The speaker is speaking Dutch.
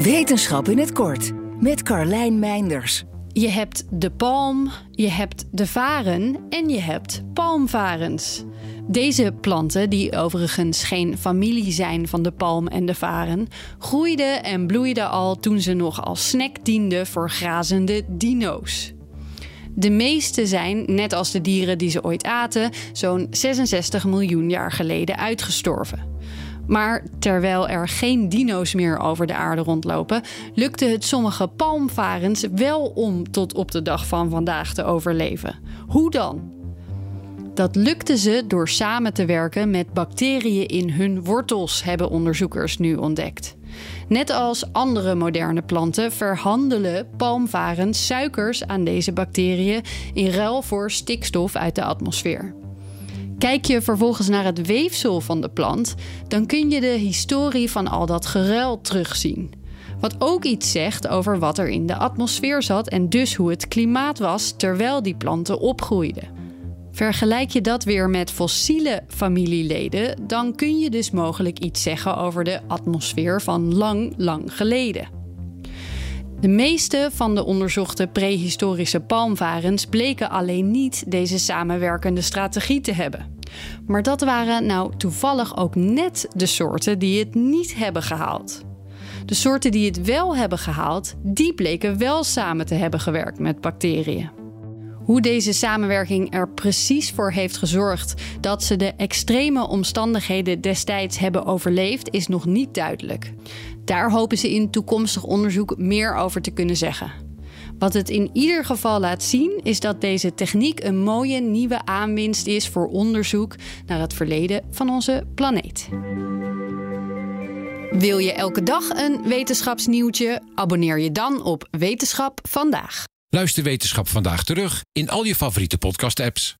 Wetenschap in het kort met Carlijn Meinders. Je hebt de palm, je hebt de varen en je hebt palmvarens. Deze planten, die overigens geen familie zijn van de palm en de varen, groeiden en bloeiden al toen ze nog als snack dienden voor grazende dino's. De meeste zijn, net als de dieren die ze ooit aten, zo'n 66 miljoen jaar geleden uitgestorven. Maar terwijl er geen dino's meer over de aarde rondlopen, lukte het sommige palmvarens wel om tot op de dag van vandaag te overleven. Hoe dan? Dat lukte ze door samen te werken met bacteriën in hun wortels, hebben onderzoekers nu ontdekt. Net als andere moderne planten verhandelen palmvarens suikers aan deze bacteriën in ruil voor stikstof uit de atmosfeer. Kijk je vervolgens naar het weefsel van de plant, dan kun je de historie van al dat geruil terugzien. Wat ook iets zegt over wat er in de atmosfeer zat en dus hoe het klimaat was terwijl die planten opgroeiden. Vergelijk je dat weer met fossiele familieleden, dan kun je dus mogelijk iets zeggen over de atmosfeer van lang, lang geleden. De meeste van de onderzochte prehistorische palmvarens bleken alleen niet deze samenwerkende strategie te hebben. Maar dat waren nou toevallig ook net de soorten die het niet hebben gehaald. De soorten die het wel hebben gehaald, die bleken wel samen te hebben gewerkt met bacteriën. Hoe deze samenwerking er precies voor heeft gezorgd dat ze de extreme omstandigheden destijds hebben overleefd, is nog niet duidelijk. Daar hopen ze in toekomstig onderzoek meer over te kunnen zeggen. Wat het in ieder geval laat zien, is dat deze techniek een mooie nieuwe aanwinst is voor onderzoek naar het verleden van onze planeet. Wil je elke dag een wetenschapsnieuwtje? Abonneer je dan op Wetenschap vandaag. Luister Wetenschap vandaag terug in al je favoriete podcast-apps.